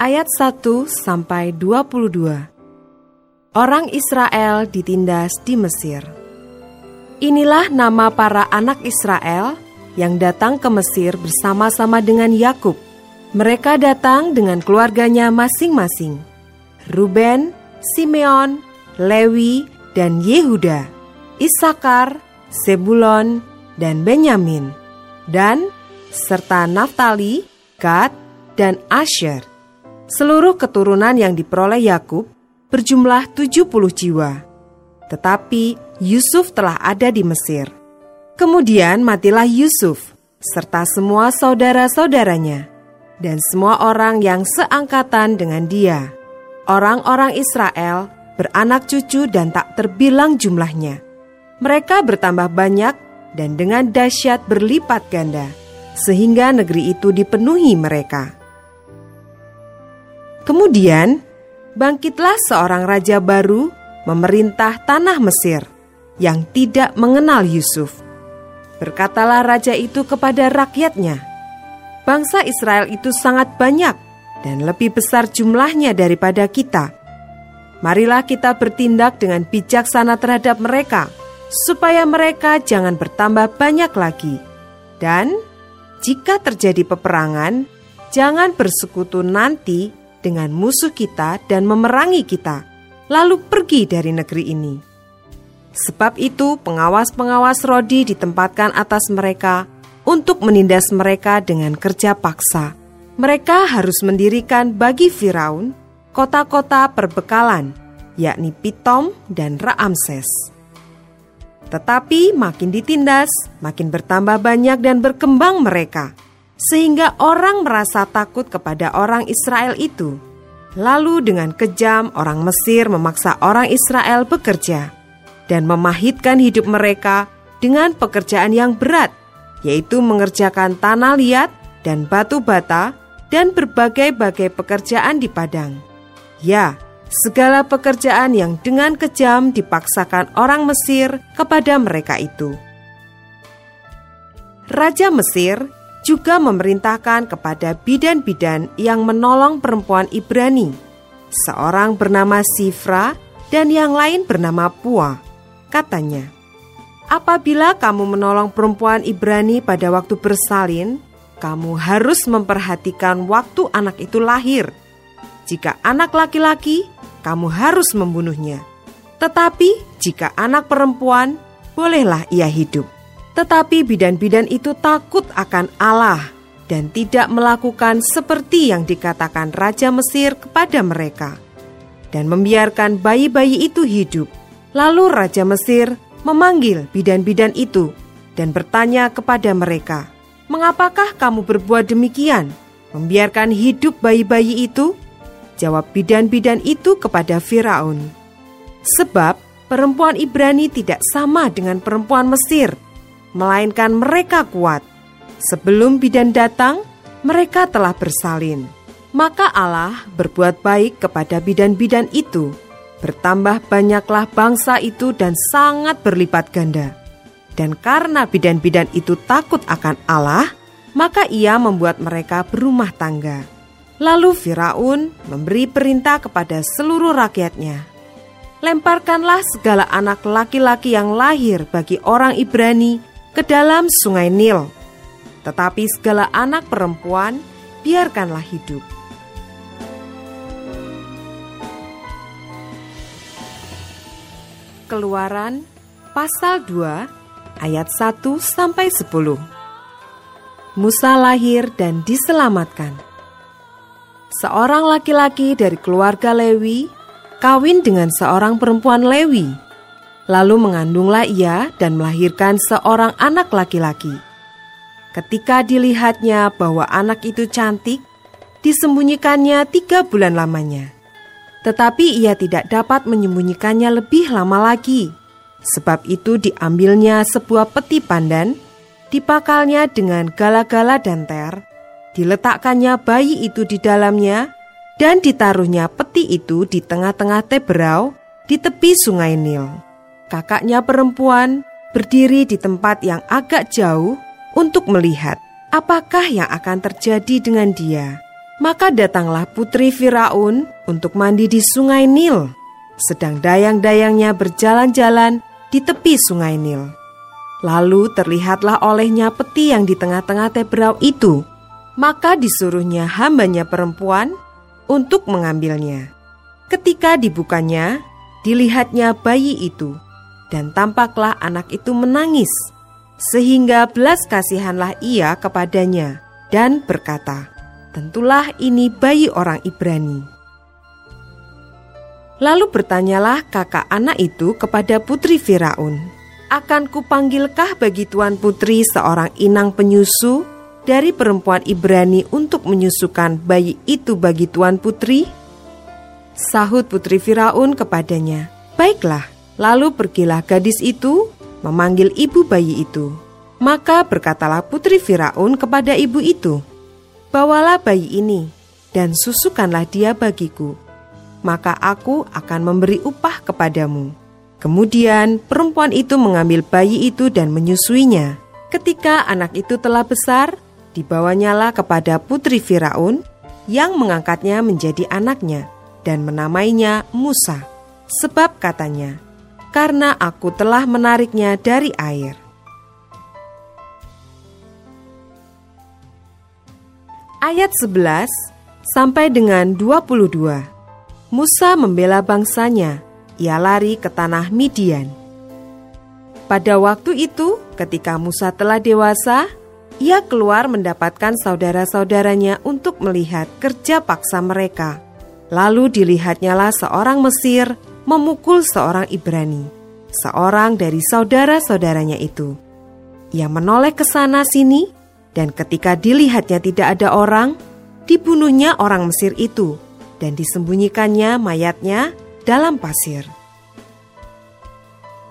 ayat 1 sampai 22. Orang Israel ditindas di Mesir. Inilah nama para anak Israel yang datang ke Mesir bersama-sama dengan Yakub. Mereka datang dengan keluarganya masing-masing. Ruben, Simeon, Lewi, dan Yehuda, Isakar, Sebulon, dan Benyamin, dan serta Naftali, Gad, dan Asher. Seluruh keturunan yang diperoleh Yakub berjumlah 70 jiwa. Tetapi Yusuf telah ada di Mesir. Kemudian matilah Yusuf serta semua saudara-saudaranya dan semua orang yang seangkatan dengan dia. Orang-orang Israel beranak cucu dan tak terbilang jumlahnya. Mereka bertambah banyak dan dengan dahsyat berlipat ganda, sehingga negeri itu dipenuhi mereka. Kemudian, bangkitlah seorang raja baru memerintah tanah Mesir yang tidak mengenal Yusuf. Berkatalah raja itu kepada rakyatnya, "Bangsa Israel itu sangat banyak dan lebih besar jumlahnya daripada kita. Marilah kita bertindak dengan bijaksana terhadap mereka, supaya mereka jangan bertambah banyak lagi. Dan jika terjadi peperangan, jangan bersekutu nanti dengan musuh kita dan memerangi kita, lalu pergi dari negeri ini. Sebab itu, pengawas-pengawas Rodi ditempatkan atas mereka untuk menindas mereka dengan kerja paksa. Mereka harus mendirikan bagi Firaun kota-kota perbekalan, yakni Pitom dan Raamses. Tetapi makin ditindas, makin bertambah banyak dan berkembang mereka sehingga orang merasa takut kepada orang Israel itu. Lalu dengan kejam orang Mesir memaksa orang Israel bekerja dan memahitkan hidup mereka dengan pekerjaan yang berat, yaitu mengerjakan tanah liat dan batu bata dan berbagai-bagai pekerjaan di padang. Ya, segala pekerjaan yang dengan kejam dipaksakan orang Mesir kepada mereka itu. Raja Mesir juga memerintahkan kepada bidan-bidan yang menolong perempuan Ibrani, seorang bernama Sifra dan yang lain bernama Pua. Katanya, apabila kamu menolong perempuan Ibrani pada waktu bersalin, kamu harus memperhatikan waktu anak itu lahir. Jika anak laki-laki, kamu harus membunuhnya. Tetapi jika anak perempuan, bolehlah ia hidup. Tetapi bidan-bidan itu takut akan Allah dan tidak melakukan seperti yang dikatakan Raja Mesir kepada mereka, dan membiarkan bayi-bayi itu hidup. Lalu Raja Mesir memanggil bidan-bidan itu dan bertanya kepada mereka, "Mengapakah kamu berbuat demikian, membiarkan hidup bayi-bayi itu?" Jawab bidan-bidan itu kepada Firaun, "Sebab perempuan Ibrani tidak sama dengan perempuan Mesir." Melainkan mereka kuat. Sebelum bidan datang, mereka telah bersalin. Maka Allah berbuat baik kepada bidan-bidan itu. Bertambah banyaklah bangsa itu dan sangat berlipat ganda. Dan karena bidan-bidan itu takut akan Allah, maka ia membuat mereka berumah tangga. Lalu Firaun memberi perintah kepada seluruh rakyatnya. Lemparkanlah segala anak laki-laki yang lahir bagi orang Ibrani ke dalam sungai Nil. Tetapi segala anak perempuan biarkanlah hidup. Keluaran pasal 2 ayat 1 sampai 10. Musa lahir dan diselamatkan. Seorang laki-laki dari keluarga Lewi kawin dengan seorang perempuan Lewi Lalu mengandunglah ia dan melahirkan seorang anak laki-laki. Ketika dilihatnya bahwa anak itu cantik, disembunyikannya tiga bulan lamanya. Tetapi ia tidak dapat menyembunyikannya lebih lama lagi. Sebab itu diambilnya sebuah peti pandan, dipakalnya dengan gala-gala dan ter, diletakkannya bayi itu di dalamnya, dan ditaruhnya peti itu di tengah-tengah teberau di tepi sungai Nil. Kakaknya perempuan berdiri di tempat yang agak jauh untuk melihat apakah yang akan terjadi dengan dia. Maka datanglah putri Firaun untuk mandi di sungai Nil, sedang dayang-dayangnya berjalan-jalan di tepi sungai Nil. Lalu terlihatlah olehnya peti yang di tengah-tengah teberau itu, maka disuruhnya hambanya perempuan untuk mengambilnya. Ketika dibukanya, dilihatnya bayi itu, dan tampaklah anak itu menangis, sehingga belas kasihanlah ia kepadanya, dan berkata, tentulah ini bayi orang Ibrani. Lalu bertanyalah kakak anak itu kepada putri Firaun, "Akan kupanggilkah bagi tuan putri seorang inang penyusu dari perempuan Ibrani untuk menyusukan bayi itu bagi tuan putri?" Sahut putri Firaun kepadanya, "Baiklah." Lalu pergilah gadis itu memanggil ibu bayi itu. Maka berkatalah putri Firaun kepada ibu itu, Bawalah bayi ini dan susukanlah dia bagiku, maka aku akan memberi upah kepadamu. Kemudian perempuan itu mengambil bayi itu dan menyusuinya. Ketika anak itu telah besar, dibawanyalah kepada putri Firaun yang mengangkatnya menjadi anaknya dan menamainya Musa. Sebab katanya, karena aku telah menariknya dari air. ayat 11 sampai dengan 22. Musa membela bangsanya, ia lari ke tanah Midian. Pada waktu itu, ketika Musa telah dewasa, ia keluar mendapatkan saudara-saudaranya untuk melihat kerja paksa mereka. Lalu dilihatnyalah seorang Mesir memukul seorang Ibrani, seorang dari saudara-saudaranya itu. Ia menoleh ke sana sini dan ketika dilihatnya tidak ada orang, dibunuhnya orang Mesir itu dan disembunyikannya mayatnya dalam pasir.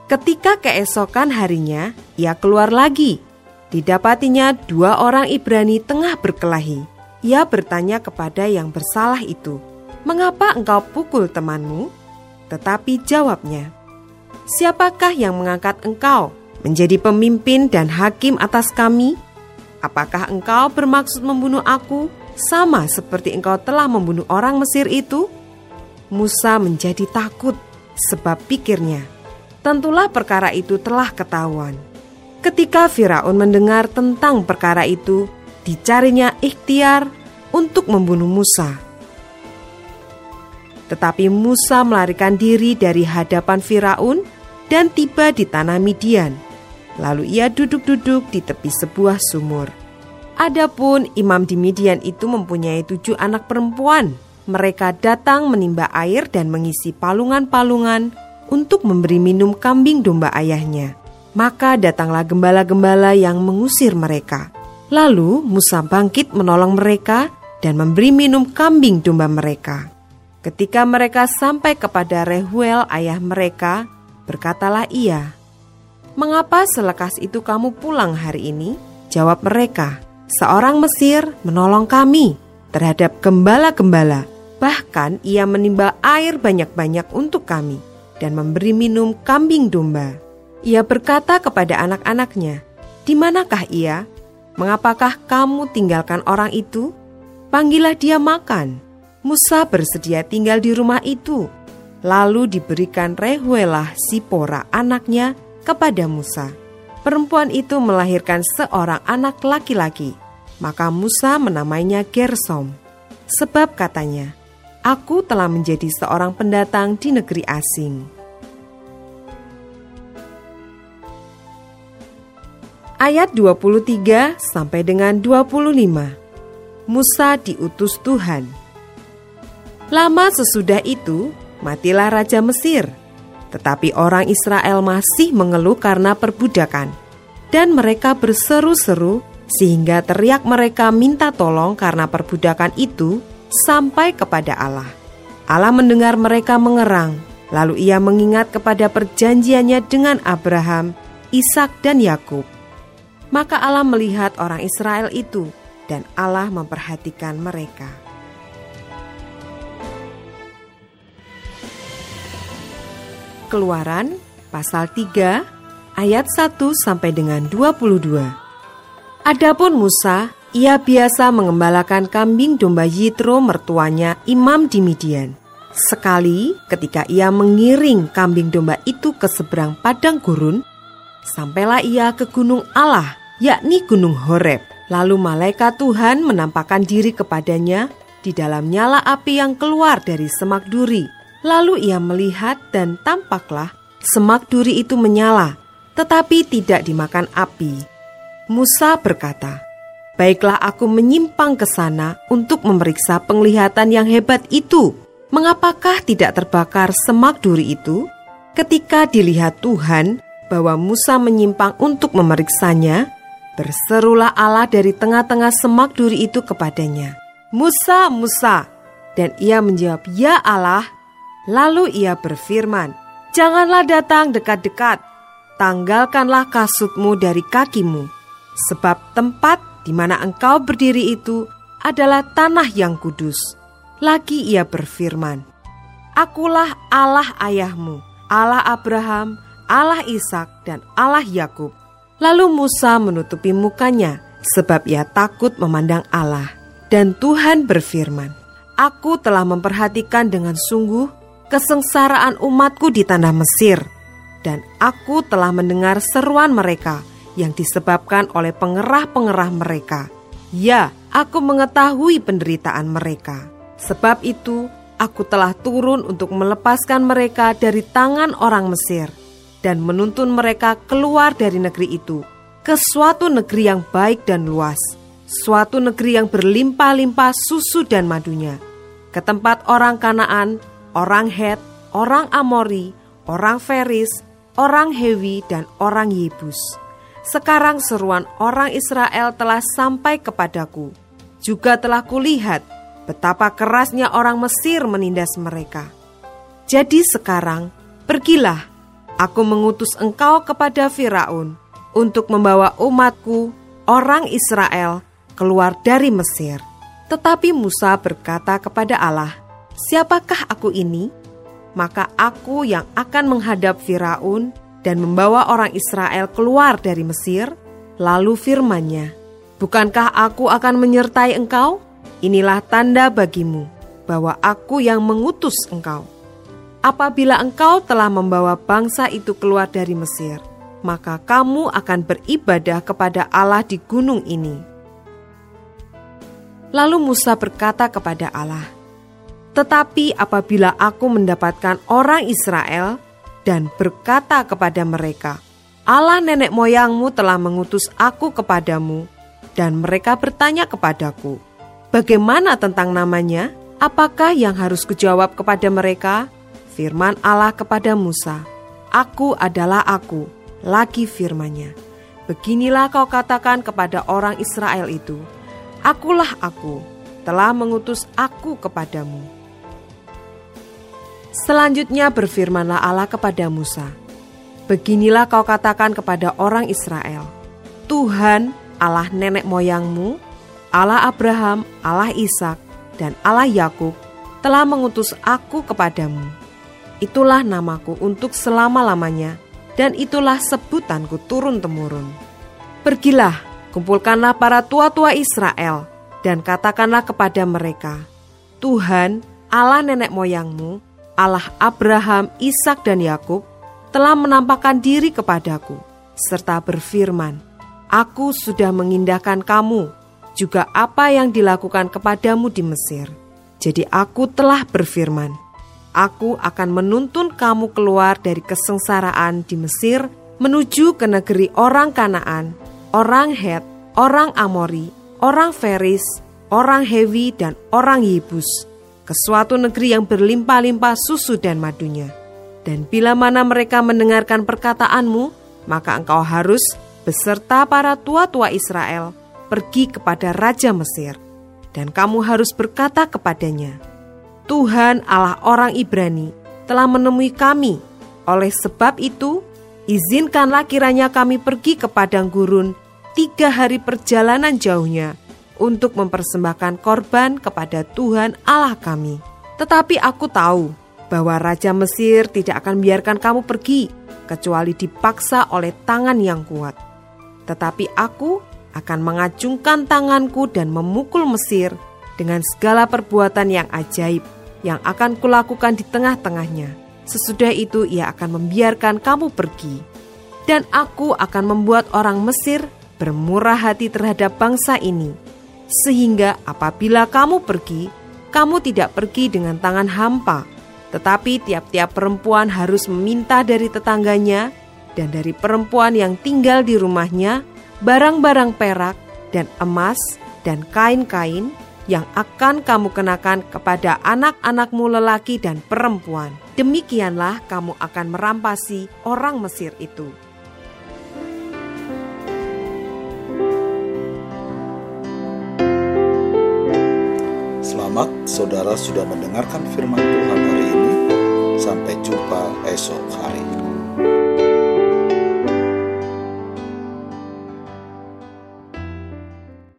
Ketika keesokan harinya, ia keluar lagi. Didapatinya dua orang Ibrani tengah berkelahi. Ia bertanya kepada yang bersalah itu, "Mengapa engkau pukul temanmu?" Tetapi jawabnya, "Siapakah yang mengangkat engkau menjadi pemimpin dan hakim atas kami?" Apakah engkau bermaksud membunuh aku sama seperti engkau telah membunuh orang Mesir itu? Musa menjadi takut sebab pikirnya, tentulah perkara itu telah ketahuan. Ketika Firaun mendengar tentang perkara itu, dicarinya ikhtiar untuk membunuh Musa. Tetapi Musa melarikan diri dari hadapan Firaun dan tiba di tanah Midian Lalu ia duduk-duduk di tepi sebuah sumur. Adapun imam di Midian itu mempunyai tujuh anak perempuan. Mereka datang menimba air dan mengisi palungan-palungan untuk memberi minum kambing domba ayahnya. Maka datanglah gembala-gembala yang mengusir mereka. Lalu Musa bangkit menolong mereka dan memberi minum kambing domba mereka. Ketika mereka sampai kepada Rehuel ayah mereka, berkatalah ia, Mengapa selekas itu kamu pulang hari ini? Jawab mereka, seorang Mesir menolong kami terhadap gembala-gembala. Bahkan ia menimba air banyak-banyak untuk kami dan memberi minum kambing domba. Ia berkata kepada anak-anaknya, "Di manakah ia? Mengapakah kamu tinggalkan orang itu? Panggillah dia makan." Musa bersedia tinggal di rumah itu. Lalu diberikan Rehuelah Sipora anaknya kepada Musa. Perempuan itu melahirkan seorang anak laki-laki, maka Musa menamainya Gersom. Sebab katanya, Aku telah menjadi seorang pendatang di negeri asing. Ayat 23 sampai dengan 25. Musa diutus Tuhan. Lama sesudah itu, matilah raja Mesir tetapi orang Israel masih mengeluh karena perbudakan, dan mereka berseru-seru sehingga teriak mereka minta tolong karena perbudakan itu sampai kepada Allah. Allah mendengar mereka mengerang, lalu ia mengingat kepada perjanjiannya dengan Abraham, Ishak dan Yakub. Maka Allah melihat orang Israel itu dan Allah memperhatikan mereka. Keluaran pasal 3 ayat 1 sampai dengan 22. Adapun Musa, ia biasa mengembalakan kambing domba Yitro mertuanya imam di Midian. Sekali ketika ia mengiring kambing domba itu ke seberang padang gurun, sampailah ia ke gunung Allah, yakni gunung Horeb. Lalu malaikat Tuhan menampakkan diri kepadanya di dalam nyala api yang keluar dari semak duri Lalu ia melihat dan tampaklah semak duri itu menyala, tetapi tidak dimakan api. Musa berkata, Baiklah aku menyimpang ke sana untuk memeriksa penglihatan yang hebat itu. Mengapakah tidak terbakar semak duri itu? Ketika dilihat Tuhan bahwa Musa menyimpang untuk memeriksanya, berserulah Allah dari tengah-tengah semak duri itu kepadanya. Musa, Musa. Dan ia menjawab, Ya Allah, Lalu ia berfirman, Janganlah datang dekat-dekat, tanggalkanlah kasutmu dari kakimu, sebab tempat di mana engkau berdiri itu adalah tanah yang kudus. Lagi ia berfirman, Akulah Allah ayahmu, Allah Abraham, Allah Ishak dan Allah Yakub. Lalu Musa menutupi mukanya, sebab ia takut memandang Allah. Dan Tuhan berfirman, Aku telah memperhatikan dengan sungguh kesengsaraan umatku di tanah Mesir, dan aku telah mendengar seruan mereka yang disebabkan oleh pengerah-pengerah mereka. Ya, aku mengetahui penderitaan mereka. Sebab itu, aku telah turun untuk melepaskan mereka dari tangan orang Mesir dan menuntun mereka keluar dari negeri itu ke suatu negeri yang baik dan luas, suatu negeri yang berlimpah-limpah susu dan madunya, ke tempat orang Kanaan orang Het, orang Amori, orang Feris, orang Hewi, dan orang Yebus. Sekarang seruan orang Israel telah sampai kepadaku. Juga telah kulihat betapa kerasnya orang Mesir menindas mereka. Jadi sekarang, pergilah, aku mengutus engkau kepada Firaun untuk membawa umatku, orang Israel, keluar dari Mesir. Tetapi Musa berkata kepada Allah, Siapakah aku ini? Maka aku yang akan menghadap Firaun dan membawa orang Israel keluar dari Mesir. Lalu firmannya, Bukankah aku akan menyertai engkau? Inilah tanda bagimu bahwa aku yang mengutus engkau. Apabila engkau telah membawa bangsa itu keluar dari Mesir, maka kamu akan beribadah kepada Allah di gunung ini. Lalu Musa berkata kepada Allah, tetapi apabila aku mendapatkan orang Israel dan berkata kepada mereka, Allah nenek moyangmu telah mengutus aku kepadamu, dan mereka bertanya kepadaku, bagaimana tentang namanya? Apakah yang harus kujawab kepada mereka? Firman Allah kepada Musa, Aku adalah aku, lagi firmannya. Beginilah kau katakan kepada orang Israel itu, Akulah aku, telah mengutus aku kepadamu. Selanjutnya berfirmanlah Allah kepada Musa, Beginilah kau katakan kepada orang Israel, Tuhan Allah nenek moyangmu, Allah Abraham, Allah Ishak, dan Allah Yakub telah mengutus aku kepadamu. Itulah namaku untuk selama-lamanya, dan itulah sebutanku turun-temurun. Pergilah, kumpulkanlah para tua-tua Israel, dan katakanlah kepada mereka, Tuhan, Allah nenek moyangmu, Allah Abraham, Ishak dan Yakub telah menampakkan diri kepadaku serta berfirman, Aku sudah mengindahkan kamu juga apa yang dilakukan kepadamu di Mesir. Jadi aku telah berfirman, Aku akan menuntun kamu keluar dari kesengsaraan di Mesir menuju ke negeri orang Kanaan, orang Het, orang Amori, orang Feris, orang Hewi, dan orang Yebus ke suatu negeri yang berlimpah-limpah susu dan madunya. Dan bila mana mereka mendengarkan perkataanmu, maka engkau harus beserta para tua-tua Israel pergi kepada Raja Mesir, dan kamu harus berkata kepadanya, Tuhan Allah orang Ibrani telah menemui kami. Oleh sebab itu, izinkanlah kiranya kami pergi ke padang gurun tiga hari perjalanan jauhnya untuk mempersembahkan korban kepada Tuhan Allah kami. Tetapi aku tahu bahwa Raja Mesir tidak akan biarkan kamu pergi, kecuali dipaksa oleh tangan yang kuat. Tetapi aku akan mengacungkan tanganku dan memukul Mesir dengan segala perbuatan yang ajaib yang akan kulakukan di tengah-tengahnya. Sesudah itu ia akan membiarkan kamu pergi. Dan aku akan membuat orang Mesir bermurah hati terhadap bangsa ini. Sehingga apabila kamu pergi, kamu tidak pergi dengan tangan hampa, tetapi tiap-tiap perempuan harus meminta dari tetangganya dan dari perempuan yang tinggal di rumahnya barang-barang perak dan emas dan kain-kain yang akan kamu kenakan kepada anak-anakmu lelaki dan perempuan. Demikianlah kamu akan merampasi orang Mesir itu. Selamat saudara sudah mendengarkan firman Tuhan hari ini. Sampai jumpa esok.